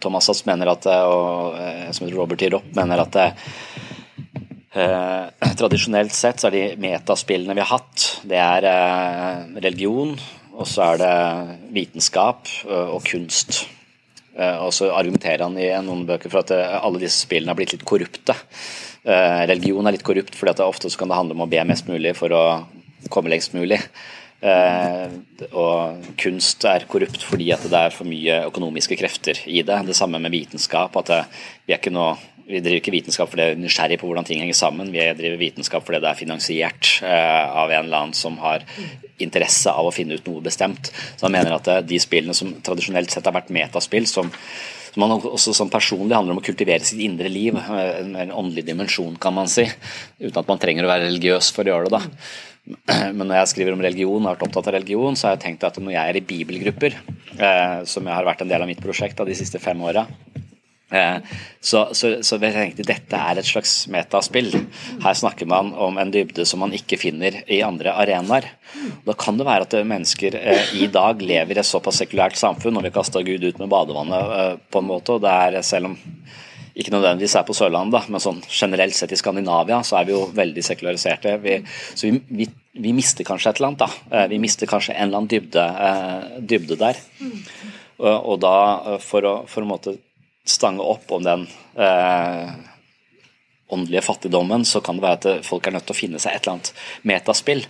Thomas Sass mener at, og som heter Robert T. Ropp, mener at tradisjonelt sett så er de metaspillene vi har hatt, det er religion, og så er det vitenskap og kunst. Og så argumenterer han i noen bøker for at alle disse spillene har blitt litt korrupte. Religion er litt korrupt fordi at det ofte kan det handle om å be mest mulig for å komme lengst mulig. Og kunst er korrupt fordi at det er for mye økonomiske krefter i det. Det samme med vitenskap. at vi er ikke noe vi driver ikke vitenskap fordi vi er nysgjerrig på hvordan ting henger sammen. Vi driver vitenskap fordi det er finansiert av en eller annen som har interesse av å finne ut noe bestemt. Så han mener at de spillene som tradisjonelt sett har vært metaspill, som, som man også som personlig handler om å kultivere sitt indre liv, en, en åndelig dimensjon, kan man si, uten at man trenger å være religiøs for å gjøre det. da. Men når jeg skriver om religion, og har vært opptatt av religion, så har jeg tenkt at når jeg er i bibelgrupper, eh, som jeg har vært en del av mitt prosjekt av de siste fem åra, eh, så, så, så jeg tenkte dette er et slags metaspill. Her snakker man om en dybde som man ikke finner i andre arenaer. Da kan det være at mennesker eh, i dag lever i et såpass sekulært samfunn, og vi kasta Gud ut med badevannet eh, på en måte, og det er selv om ikke nødvendigvis er på Sørlandet, men sånn generelt sett i Skandinavia så er vi jo veldig sekulariserte. Vi, så vi, vi, vi, mister kanskje et eller annet. da. Eh, vi mister kanskje en eller annen dybde, eh, dybde der. Og, og, da, eh, for å, for å måte stange opp om den eh, åndelige fattigdommen, så kan det være at folk er nødt til å finne seg et eller annet metaspill.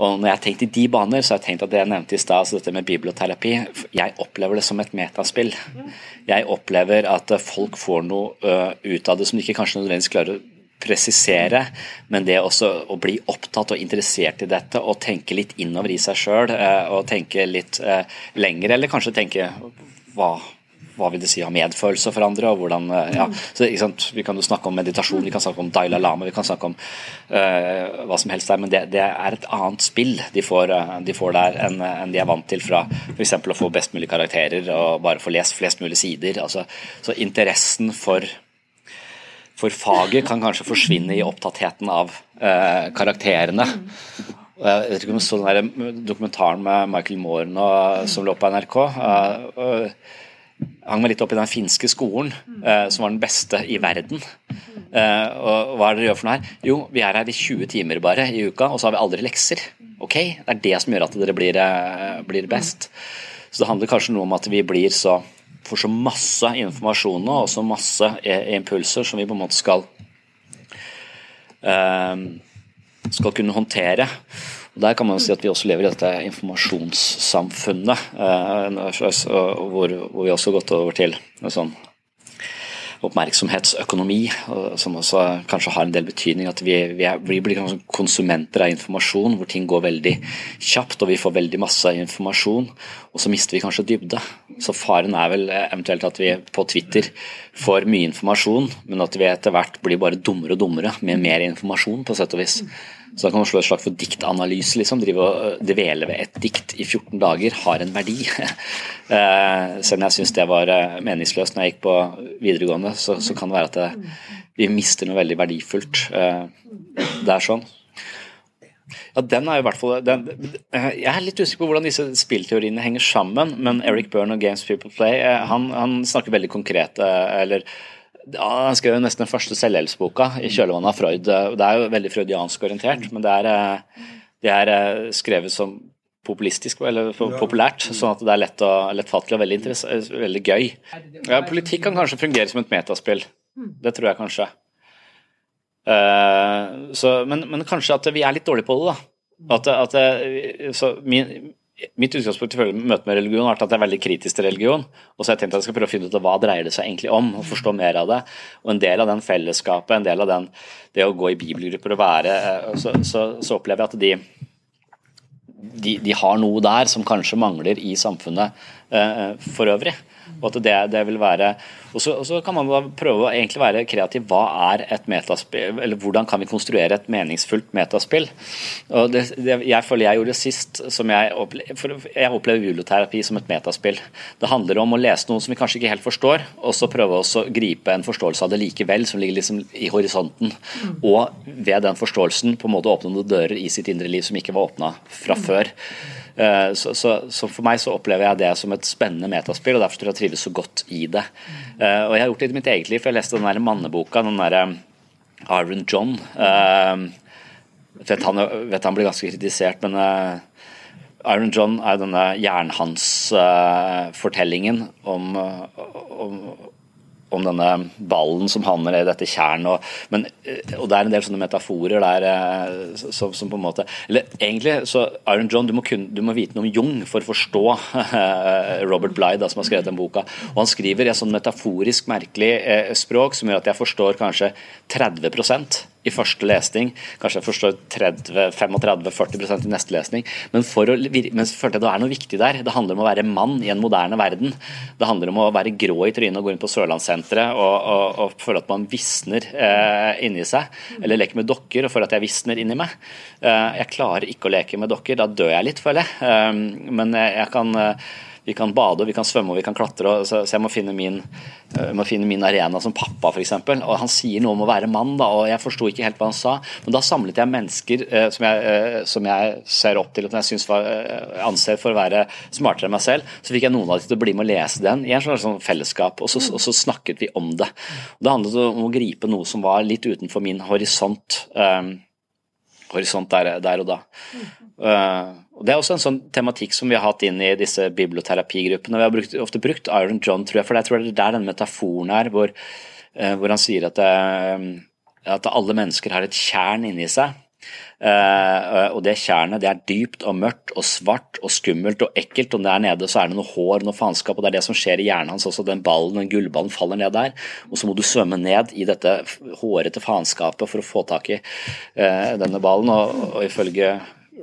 Og når jeg har tenkt i de baner, så har jeg tenkt at det jeg nevnte i stad, altså dette med biblioterapi, jeg opplever det som et metaspill. Jeg opplever at folk får noe uh, ut av det som de ikke kanskje nødvendigvis klarer å presisere, men det også å bli opptatt og interessert i dette og tenke litt innover i seg sjøl og tenke litt lengre, eller kanskje tenke hva hva vil det si å ha medfølelse for andre. og hvordan, eh, ja, så Vi kan jo snakke om meditasjon, vi kan snakke om Daila Lama, vi kan snakke om uh, hva som helst der, men det, det, er et annet spill de får, uh, de får der enn en de er vant til fra f.eks. å få best mulig karakterer og bare få lest flest mulig sider. Altså, så interessen for for faget kan kanskje forsvinne i opptattheten av uh, karakterene. Jeg vet ikke om så den der dokumentaren med Michael Moore nå, som lå på NRK. Uh, hang meg litt opp i den finske skolen, eh, som var den beste i verden. Eh, og hva er det dere gjør for noe her? Jo, vi er her i 20 timer bare i uka, og så har vi aldri lekser. Ok, Det er det som gjør at dere blir, eh, blir best. Så det handler kanskje noe om at vi blir så får så masse informasjon og så masse impulser som vi på en måte skal eh, skal kunne håndtere. Der kan man si at vi også lever i dette informasjonssamfunnet, eh, hvor, vi også har gått over til en sånn oppmerksomhetsøkonomi, som også kanskje har en del betydning. At vi, vi, blir konsumenter av informasjon, hvor ting går veldig kjapt og vi får veldig masse informasjon. Og så mister vi kanskje dybde. Så faren er vel eventuelt at vi på Twitter får mye informasjon, men at vi etter hvert blir bare dummere og dummere med mer informasjon, på sett og vis. Så da kan man slå et slag for diktanalyse. liksom, Drive og øh, dvele ved et dikt i 14 dager har en verdi. Eh, selv om jeg syns det var øh, meningsløst når jeg gikk på videregående, så, så kan det være at det, vi mister noe veldig verdifullt. Eh, det er sånn. Ja, den er jo i hvert fall den, Jeg er litt usikker på hvordan disse spillteoriene henger sammen, men Eric Byrne og Games People Play han, han snakker veldig konkret eller ja, Han skrev nesten den første selvhjelpsboka i kjølvannet av Freud. Det er jo veldig freudiansk orientert, men det er, eh, det er eh, skrevet som populistisk eller populært, sånn at det er lett og lettfattelig og veldig, veldig gøy. Ja, politikk kan kanskje fungere som et metaspill. Det tror jeg kanskje. Uh, så, men, men, kanskje at vi er litt dårlige på det, da. At, at så min, Mitt utgangspunkt i møte med religion har vært at jeg er veldig kritisk til religion. Og så har jeg tenkt at jeg skal prøve å finne ut hva dreier det seg egentlig om, og forstå mer av det. Og en del av den fellesskapet, en del av den, det å gå i bibelgrupper og være, eh, så, så, så opplever jeg at de, de, de, har noe der som kanskje mangler i samfunnet uh, for øvrig. Og at det, det vil være og så, kan man da prøve å egentlig være kreativ. Hva er et metaspill, eller hvordan kan vi konstruere et meningsfullt metaspill? Og det, det, jeg føler jeg gjorde sist, som jeg, opple jeg opplever juloterapi som et metaspill. Det handler om å lese noe som vi kanskje ikke helt forstår, og så prøve å gripe en forståelse av det likevel, som ligger liksom i horisonten. Og ved den forståelsen på en måte åpne noen dører i sitt indre liv som ikke var åpna fra før. Eh, så, så, så, for meg så opplever jeg det som et spennende metaspill, og derfor tror jeg jeg trives så godt i det. Eh, og jeg har gjort det i mitt eget liv, for jeg leste den der manneboka, den derre Iron John. Vet han, vet han blir ganske kritisert, men Iron John er denne jernhans-fortellingen om, om, om denne ballen som havner i dette tjernet. Og, eh, og, det er en del sånne metaforer der eh, som, som, på en måte Eller egentlig, så Iron John, du må, kun, du må vite noe om Jung for å forstå Robert Bly, som har skrevet den boka. Og han skriver i et sånn metaforisk merkelig eh, språk som gjør at jeg forstår kanskje 30 i første lesning, kanskje jeg forstår 35-40% i neste lesning, men, for å, men så følte jeg det er noe viktig der. Det handler om å være mann i en moderne verden. Det handler om å være grå i trynet og gå inn på Sørlandssenteret og, og, og, føle at man visner eh, inni seg. Eller leke med dokker og føle at jeg visner inni meg. Eh, jeg klarer ikke å leke med dokker, da dør jeg litt, føler jeg. Eh, men jeg, jeg kan eh, vi kan bade, vi kan svømme og vi kan klatre. Så, jeg må finne min, må finne min arena som pappa, f.eks. Og han sier noe om å være mann, da, og jeg forsto ikke helt hva han sa. Men da samlet jeg mennesker eh, som, jeg, eh, som, jeg, ser opp til og som jeg synes var, eh, anser for å være smartere enn meg selv. Så fikk jeg noen av dem til å bli med og lese den i en slags sånn fellesskap, og så, og så, snakket vi om det. Det handlet om å gripe noe som var litt utenfor min horisont. Um, horisont der, der, og da. Uh, og Det er også en sånn tematikk som vi har hatt inn i disse biblioterapigruppene. Vi har brukt, ofte brukt Iron John, tror jeg, for jeg tror det er der den metaforen er, hvor, uh, hvor han sier at, det, at, alle mennesker har et tjern inni seg. Og det tjernet det er dypt og mørkt og svart og skummelt og ekkelt. Om det er nede, så er det noe hår, noe faenskap, og det er det som skjer i hjernen hans også. Den ballen, den gullballen faller ned der, og så må du svømme ned i dette hårete faenskapet for å få tak i denne ballen. og, og ifølge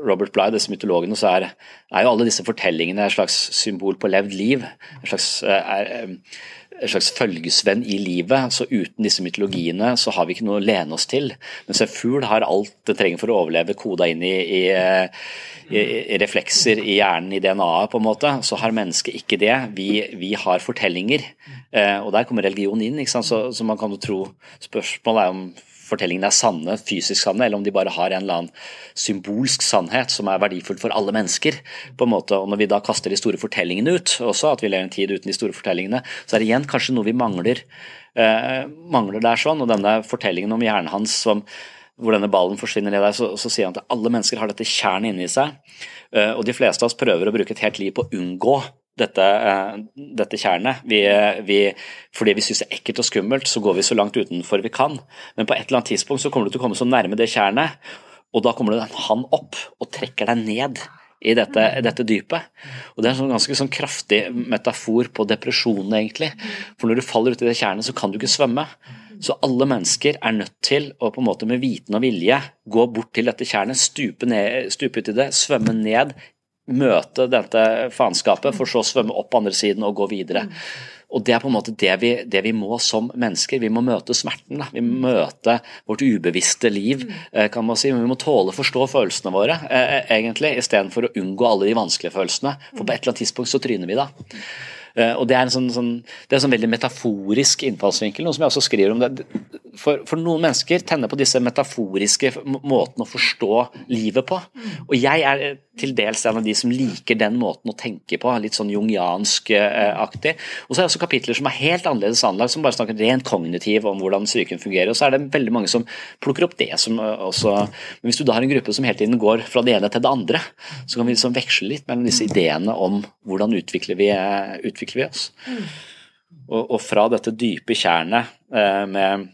Robert Bly, disse mytologene, så er, er, jo alle disse fortellingene et slags symbol på levd liv. En slags, uh, er, en slags følgesvenn i livet. Så uten disse mytologiene så har vi ikke noe å lene oss til. Mens en fugl har alt det trenger for å overleve, koda inn i, i, i, reflekser i hjernen, i DNA-et, på en måte. Så har mennesket ikke det. Vi, vi har fortellinger. Eh, og der kommer religion inn. Så, så, man kan jo tro Spørsmålet er om fortellingene er sanne, fysisk sanne, eller om de bare har en eller annen symbolsk sannhet som er verdifull for alle mennesker. på en måte, og Når vi da kaster de store fortellingene ut, også at vi lever en tid uten de store fortellingene, så er det igjen kanskje noe vi mangler, eh, mangler der sånn. Og denne fortellingen om hjernen hans som, hvor denne ballen forsvinner ned der, så, så, sier han at alle mennesker har dette tjernet inni seg. Eh, og de fleste av oss prøver å bruke et helt liv på å unngå dette, eh, dette kjernet. Vi, vi, fordi vi syns det er ekkelt og skummelt, så går vi så langt utenfor vi kan. Men på et eller annet tidspunkt så kommer du til å komme så nærme det kjernet, og da kommer det han opp og trekker deg ned i dette, dette dypet. Og Det er en sånn ganske sånn kraftig metafor på depresjonen, egentlig. For når du faller uti det kjernet, så kan du ikke svømme. Så alle mennesker er nødt til å på en måte med viten og vilje gå bort til dette tjernet, stupe, stupe uti det, svømme ned møte dette faenskapet, for så å svømme opp andre siden og gå videre. Og Det er på en måte det vi, det vi må som mennesker. Vi må møte smerten. Da. Vi må møte vårt ubevisste liv, eh, kan man si. Men vi må tåle å forstå følelsene våre, eh, egentlig, istedenfor å unngå alle de vanskelige følelsene. For på et eller annet tidspunkt så tryner vi da. Eh, og Det er en sånn, sånn, det er en sånn veldig metaforisk innfallsvinkel, noe som jeg også skriver om. det. For, for, noen mennesker tenner på disse metaforiske måtene å forstå livet på. Og jeg er til dels en av de som liker den måten å tenke på, litt sånn jungiansk-aktig. Og så er det også kapitler som er helt annerledes anlagt, som bare snakker rent kognitiv om hvordan psyken fungerer. Og så er det veldig mange som plukker opp det som også Men hvis du da har en gruppe som hele tiden går fra det ene til det andre, så kan vi liksom veksle litt mellom disse ideene om hvordan utvikler vi, utvikler vi oss. Og, og, fra dette dype tjernet eh, med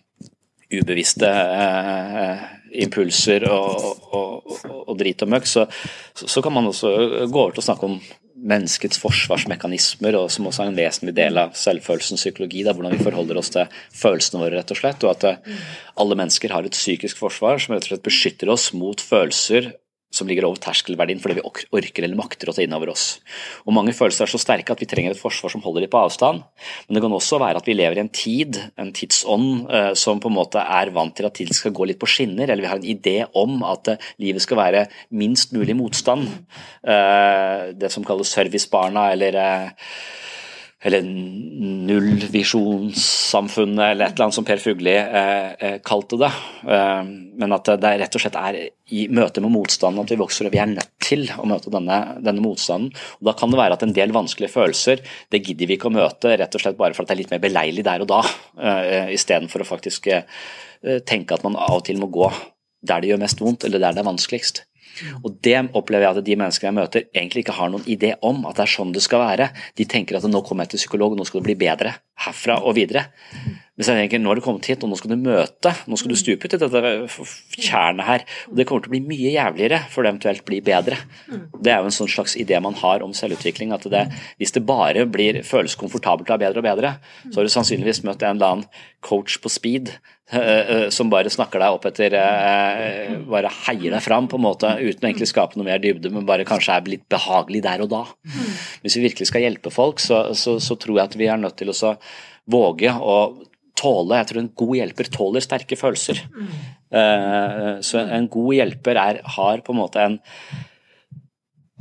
ubevisste eh, impulser og, og, og, drit og møkk, så, så, kan man også gå over til å snakke om menneskets forsvarsmekanismer, og som også er en vesentlig del av selvfølelsens psykologi. Det er hvordan vi forholder oss til følelsene våre, rett og slett. Og at eh, alle mennesker har et psykisk forsvar som rett og slett beskytter oss mot følelser som ligger over terskelverdien fordi vi orker eller makter å ta inn over oss. Og Mange følelser er så sterke at vi trenger et forsvar som holder dem på avstand. Men det kan også være at vi lever i en tid, en tidsånd, eh, som på en måte er vant til at ting skal gå litt på skinner, eller vi har en idé om at eh, livet skal være minst mulig motstand. Eh, det som kalles servicebarna, eller eller nullvisjonssamfunnet, eller et eller annet som Per Fugli eh, eh, kalte det. Eh, men at det rett og slett er i møte med motstanden at vi vokser, og vi er nødt til å møte denne, denne, motstanden. Og Da kan det være at en del vanskelige følelser det gidder vi ikke å møte, rett og slett bare for at det er litt mer beleilig der og da, eh, istedenfor å faktisk eh, tenke at man av og til må gå der det gjør mest vondt, eller der det er vanskeligst. Og Det opplever jeg at de menneskene jeg møter egentlig ikke har noen idé om at det er sånn det skal være. De tenker at nå kommer jeg til psykolog, nå skal det bli bedre. Herfra og videre. Hvis jeg tenker nå har du kommet hit, og nå skal du møte, nå skal du stupe ut i dette tjernet her. og Det kommer til å bli mye jævligere for det eventuelt blir bedre. Det er jo en sånn slags idé man har om selvutvikling. at det, Hvis det bare blir føles komfortabelt og bedre og bedre, så har du sannsynligvis møtt en eller annen coach på speed eh, eh, som bare snakker deg opp etter eh, Bare heier deg fram på en måte uten å egentlig skape noe mer dybde, men bare kanskje er litt behagelig der og da. Hvis vi virkelig skal hjelpe folk, så, så, så tror jeg at vi er nødt til å våge å tåle Jeg tror en god hjelper tåler sterke følelser. Mm. Så en god hjelper er, har på en måte en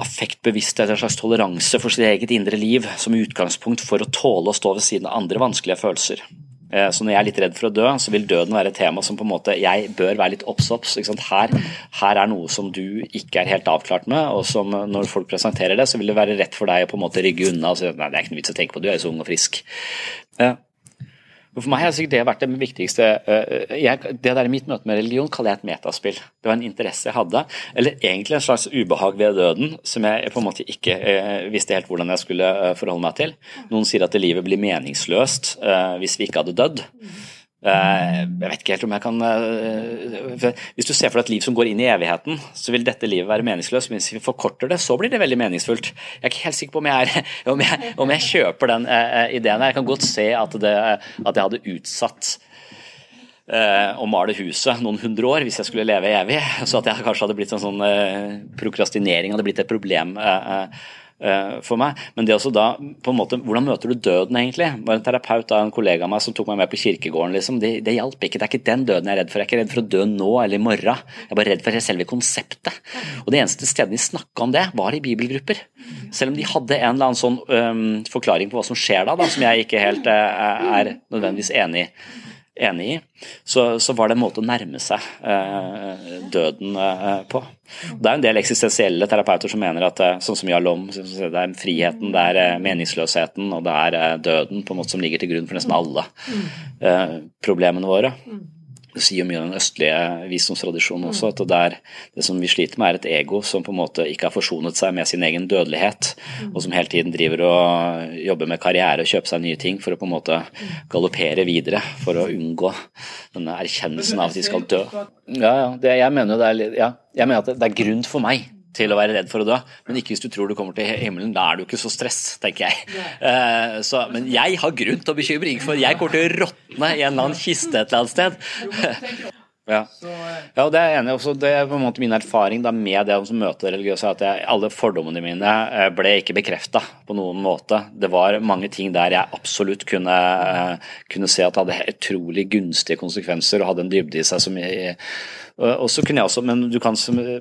affektbevissthet, en slags toleranse for sitt eget indre liv som utgangspunkt for å tåle å stå ved siden av andre vanskelige følelser. Eh, så når jeg er litt redd for å dø, så vil døden være et tema som på en måte jeg bør være litt obs. Her, her, er noe som du ikke er helt avklart med, og som når folk presenterer det, så vil det være rett for deg å på en måte rygge unna og si nei, det er ikke noe vits å tenke på, du er jo så ung og frisk. For meg har sikkert det vært det viktigste. Eh, jeg, det der i Mitt møte med religion kaller jeg et metaspill. Det var en interesse jeg hadde, eller egentlig en slags ubehag ved døden som jeg på en måte ikke eh, visste helt hvordan jeg skulle eh, forholde meg til. Noen sier at livet blir meningsløst hvis vi ikke hadde dødd. Eh, jeg vet ikke helt om jeg kan eh, Hvis du ser for deg et liv som går inn i evigheten, så vil dette livet være meningsløst. Men hvis vi forkorter det, så blir det veldig meningsfullt. Jeg er ikke helt sikker på om jeg, er, om jeg, om jeg kjøper den ideen her. Jeg kan godt se at, det, at jeg hadde utsatt å male huset noen hundre år hvis jeg skulle leve evig. Så at jeg kanskje hadde blitt en sånn prokrastinering hadde blitt et problem. Eh, for meg. Men det også da, på en måte, hvordan møter du døden egentlig? Var en terapeut da, en kollega av meg som tok meg med på kirkegården. liksom, Det, det hjalp ikke. Det er ikke den døden jeg er redd for. Jeg er ikke redd for å dø nå eller i morgen. Jeg er bare redd for selve konseptet. Og det eneste stedet de snakka om det, var i bibelgrupper. Selv om de hadde en eller annen sånn um, forklaring på hva som skjer da, da som jeg ikke helt uh, er nødvendigvis enig i enig i, så, så, var det en måte å nærme seg eh, døden eh, på. Det er en del eksistensielle terapeuter som mener at eh, sånn som Jalom, det er friheten, det er eh, meningsløsheten og det er eh, døden på en måte som ligger til grunn for nesten alle eh, problemene våre. Det sier mye om den østlige visdomstradisjonen også, at det, er, det som vi sliter med, er et ego som på en måte ikke har forsonet seg med sin egen dødelighet, og som hele tiden driver og jobber med karriere og kjøper seg nye ting for å på en måte galoppere videre for å unngå denne erkjennelsen av at de skal dø. Ja, ja, det, jeg mener det er, ja, jeg mener at det er grunn for meg til å være redd for å dø, men ikke hvis du tror du kommer til himmelen. Da er du ikke så stress, tenker jeg. Uh, så, men jeg har grunn til å bekymring, for jeg kommer til å råtne i en eller annen kiste et eller annet sted. Ja. ja, det er jeg enig i. Det er på en måte min erfaring da, med det å møte det religiøse, at jeg, alle fordommene mine eh, ble ikke bekrefta på noen måte. Det var mange ting der jeg absolutt kunne, eh, kunne se at det hadde utrolig gunstige konsekvenser og hadde en dybde i seg som jeg, og så kunne jeg også, Men du kan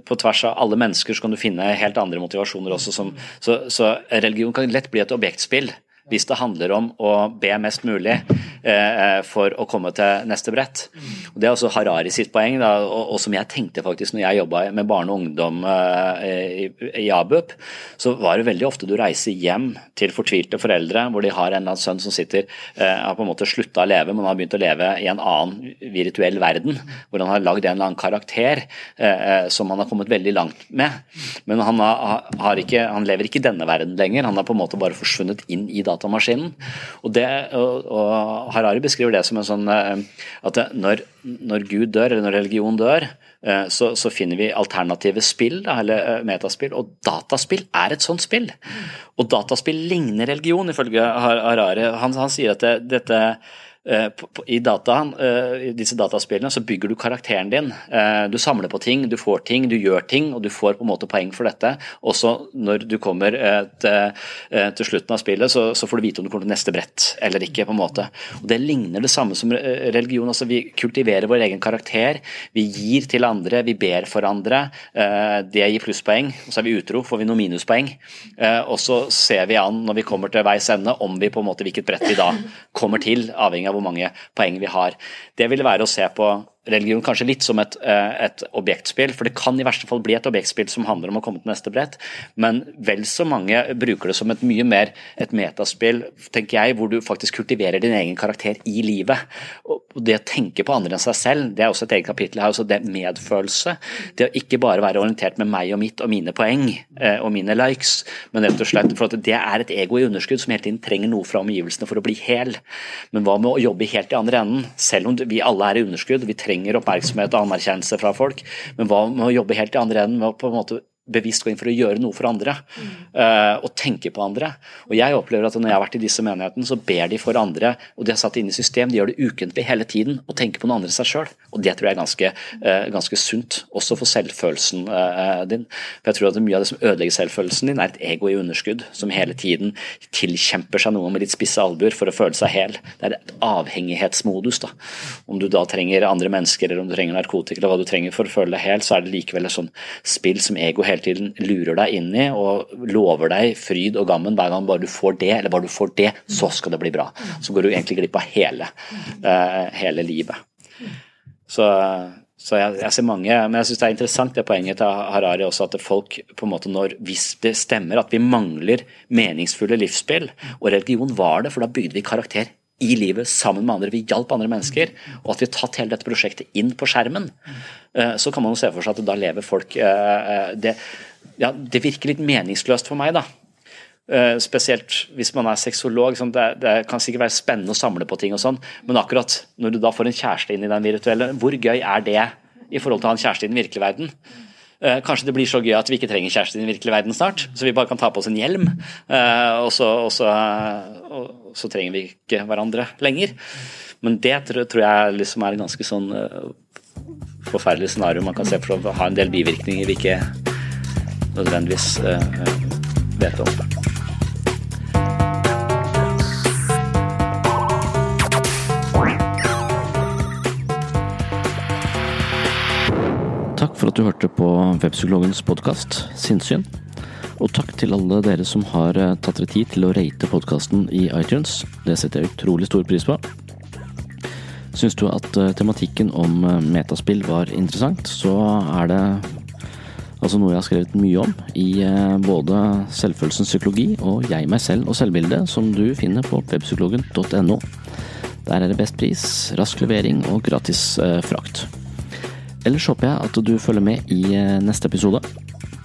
på tvers av alle mennesker så kan du finne helt andre motivasjoner også. Som, så, så religion kan lett bli et objektspill hvis det handler om å be mest mulig eh, for å komme til neste brett. Og det er også Harari sitt poeng, da, og, og, som jeg tenkte faktisk når jeg jobba med barne og ungdom eh, i, i ABUP, så var det veldig ofte du reiser hjem til fortvilte foreldre hvor de har en eller annen sønn som sitter eh, har på en måte slutta å leve, men har begynt å leve i en annen virtuell verden, hvor han har lagd en eller annen karakter eh, som han har kommet veldig langt med. Men han, har, har ikke, han lever ikke i denne verden lenger, han har på en måte bare forsvunnet inn i dataen datamaskinen. Og, det, og, og Harari beskriver det som en sånn eh, at når, når Gud dør, eller når religion dør, eh, så, så, finner vi alternative spill, eller eh, metaspill, og dataspill er et sånt spill. Og dataspill ligner religion, ifølge Harari. Han, han sier at det, dette i, data, eh, I disse dataspillene så bygger du karakteren din. Eh, du samler på ting, du får ting, du gjør ting, og du får på en måte poeng for dette. Også når du kommer til, slutten av spillet, så, får du vite om du kommer til neste brett eller ikke. på en måte. Og Det ligner det samme som religion. altså Vi kultiverer vår egen karakter. Vi gir til andre, vi ber for andre. Det gir plusspoeng. Og så er vi utro, får vi noen minuspoeng. Og så ser vi an når vi kommer til veis ende, om vi på en måte hvilket brett vi da kommer til, avhengig av hvor mange poeng vi har. Det vil være å se på religion kanskje litt som et, eh, et, objektspill, for det kan i verste fall bli et objektspill som handler om å komme til neste brett, men vel så mange bruker det som et mye mer et metaspill, tenker jeg, hvor du faktisk kultiverer din egen karakter i livet. Og det å tenke på andre enn seg selv, det er også et eget kapittel her, også det medfølelse. Det å ikke bare være orientert med meg og mitt og mine poeng eh, og mine likes, men rett og slett for at det er et ego i underskudd som hele tiden trenger noe fra omgivelsene for å bli hel. Men hva med å jobbe helt i andre enden, selv om vi alle er i underskudd? vi trenger trenger oppmerksomhet og anerkjennelse fra folk. Men hva med å jobbe helt i andre enden, med å på en måte bevisst gå inn for å gjøre noe for andre. Mm. Uh, og tenke på andre. Og jeg opplever at Når jeg har vært i disse menighetene, så ber de for andre. og De har satt inn i system, de gjør det ukentlig hele tiden og tenker på noen andre seg sjøl. Og det tror jeg er ganske, uh, ganske sunt, også for selvfølelsen uh, din. For jeg tror at Mye av det som ødelegger selvfølelsen din, er et ego i underskudd, som hele tiden tilkjemper seg noe med litt spisse albuer for å føle seg hel. Det er et avhengighetsmodus. da. Om du da trenger andre mennesker, eller om du trenger narkotika, eller hva du trenger for å føle deg hel, så er det likevel et sånn spill som ego hele tiden lurer deg inn i og lover deg fryd og gammen hver gang bare du får det, eller bare du får det, så skal det bli bra. Så går du egentlig glipp av hele, uh, hele livet. Så, så jeg, jeg, ser mange, men jeg syns det er interessant det poenget til Harari også, at folk på en måte når, Hvis det stemmer at vi mangler meningsfulle livsspill, og religion var det, for da bygde vi karakter i livet sammen med andre. Vi hjalp andre mennesker. Og at vi har tatt hele dette prosjektet inn på skjermen. Eh, så kan man jo se for seg at da lever folk eh, eh, det, ja, det virker litt meningsløst for meg, da. Spesielt hvis man er sexolog. Sånn, det, det, kan sikkert være spennende å samle på ting, og sånn, men akkurat når du da får en kjæreste inn i den virtuelle, hvor gøy er det i forhold til å ha en kjæreste i den virkelige verden? Kanskje det blir så gøy at vi ikke trenger kjæreste i den virkelige verden snart, så vi bare kan ta på oss en hjelm, og så, og så, og, så trenger vi ikke hverandre lenger. Men det tror, jeg liksom er en ganske sånn uh, forferdelig scenario man kan se for å ha en del bivirkninger vi ikke nødvendigvis vet om. Takk for at du hørte på Webpsykologens podkast Sinnssyn. Og takk til alle dere som har eh, tatt dere tid til å rate podkasten i iTunes. Det setter jeg utrolig stor pris på. Syns du at eh, tematikken om eh, metaspill var interessant, så er det altså noe jeg har skrevet mye om i både Selvfølelsens psykologi og Jeg, meg selv og selvbildet, som du finner på webpsykologen.no. Der er det best pris, rask levering og gratis frakt. Ellers håper jeg at du følger med i neste episode.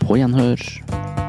På gjenhør!